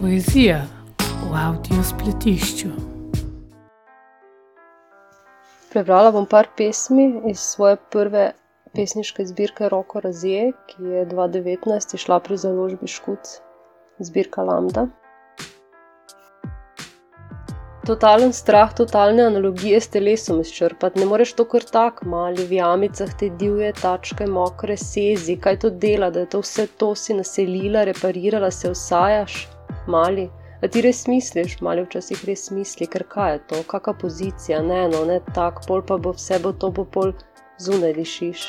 Poezija v avdio spletišču. Prebrala bom par pesmi iz svoje prve pesniške zbirke Roko Razije, ki je 2019 išla pri založbi Škuc, zbirka Lambda. Totalen strah, totalne analogije s telesom izčrpati, ne moreš to kar tako, mali v jamicah te divje tačke, mokre sezi, kaj to dela, da je to vse to si naselila, reparirala, se vsajaš, mali. A ti res misliš, mali včasih res misli, ker kaj je to, kakšna pozicija, ne no, ne tak, pol pa bo vse bo to bo pol zunaj dišiš.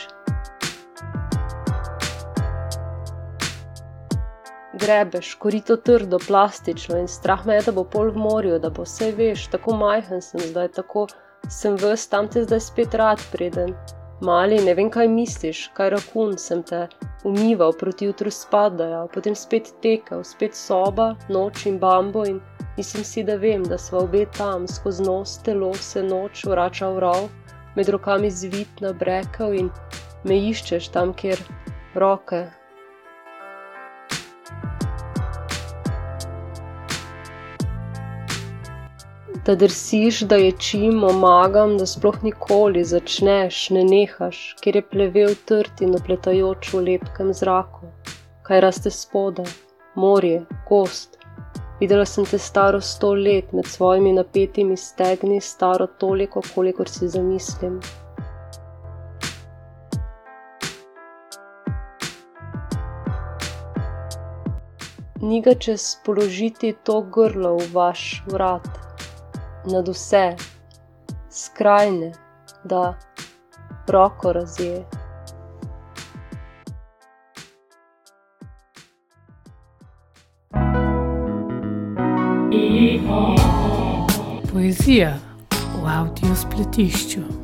Grebeš, korito trdo, plastično in strah me je, da bo pol v morju, da bo vse veš, tako majhen sem zdaj, tako sem vse tam te zdaj spet rad preden. Mali, ne vem, kaj misliš, kaj rakun sem te umival, proti jutru spadajo, potem spet tekel, spet soba, noč in bambo in mislim si, da vem, da smo obe tam, skozi nos, telo se noč vrača v rov, med rokami zvit na brekel in me iščeš tam, kjer roke da drsiš, da ječim, omagam, da sploh nikoli začneš, ne nehaš, ker je plevel trd in opletajoč v lepkem zraku. Kaj raste spodaj, morje, gost. Videla sem te staro sto let med svojimi napetimi stegni, staro toliko, kolikor si zamislim. Ni ga čez položiti to grlo v vaš vrat nad vse, skrajne, da roko razje. Poezija v avdio spletišču.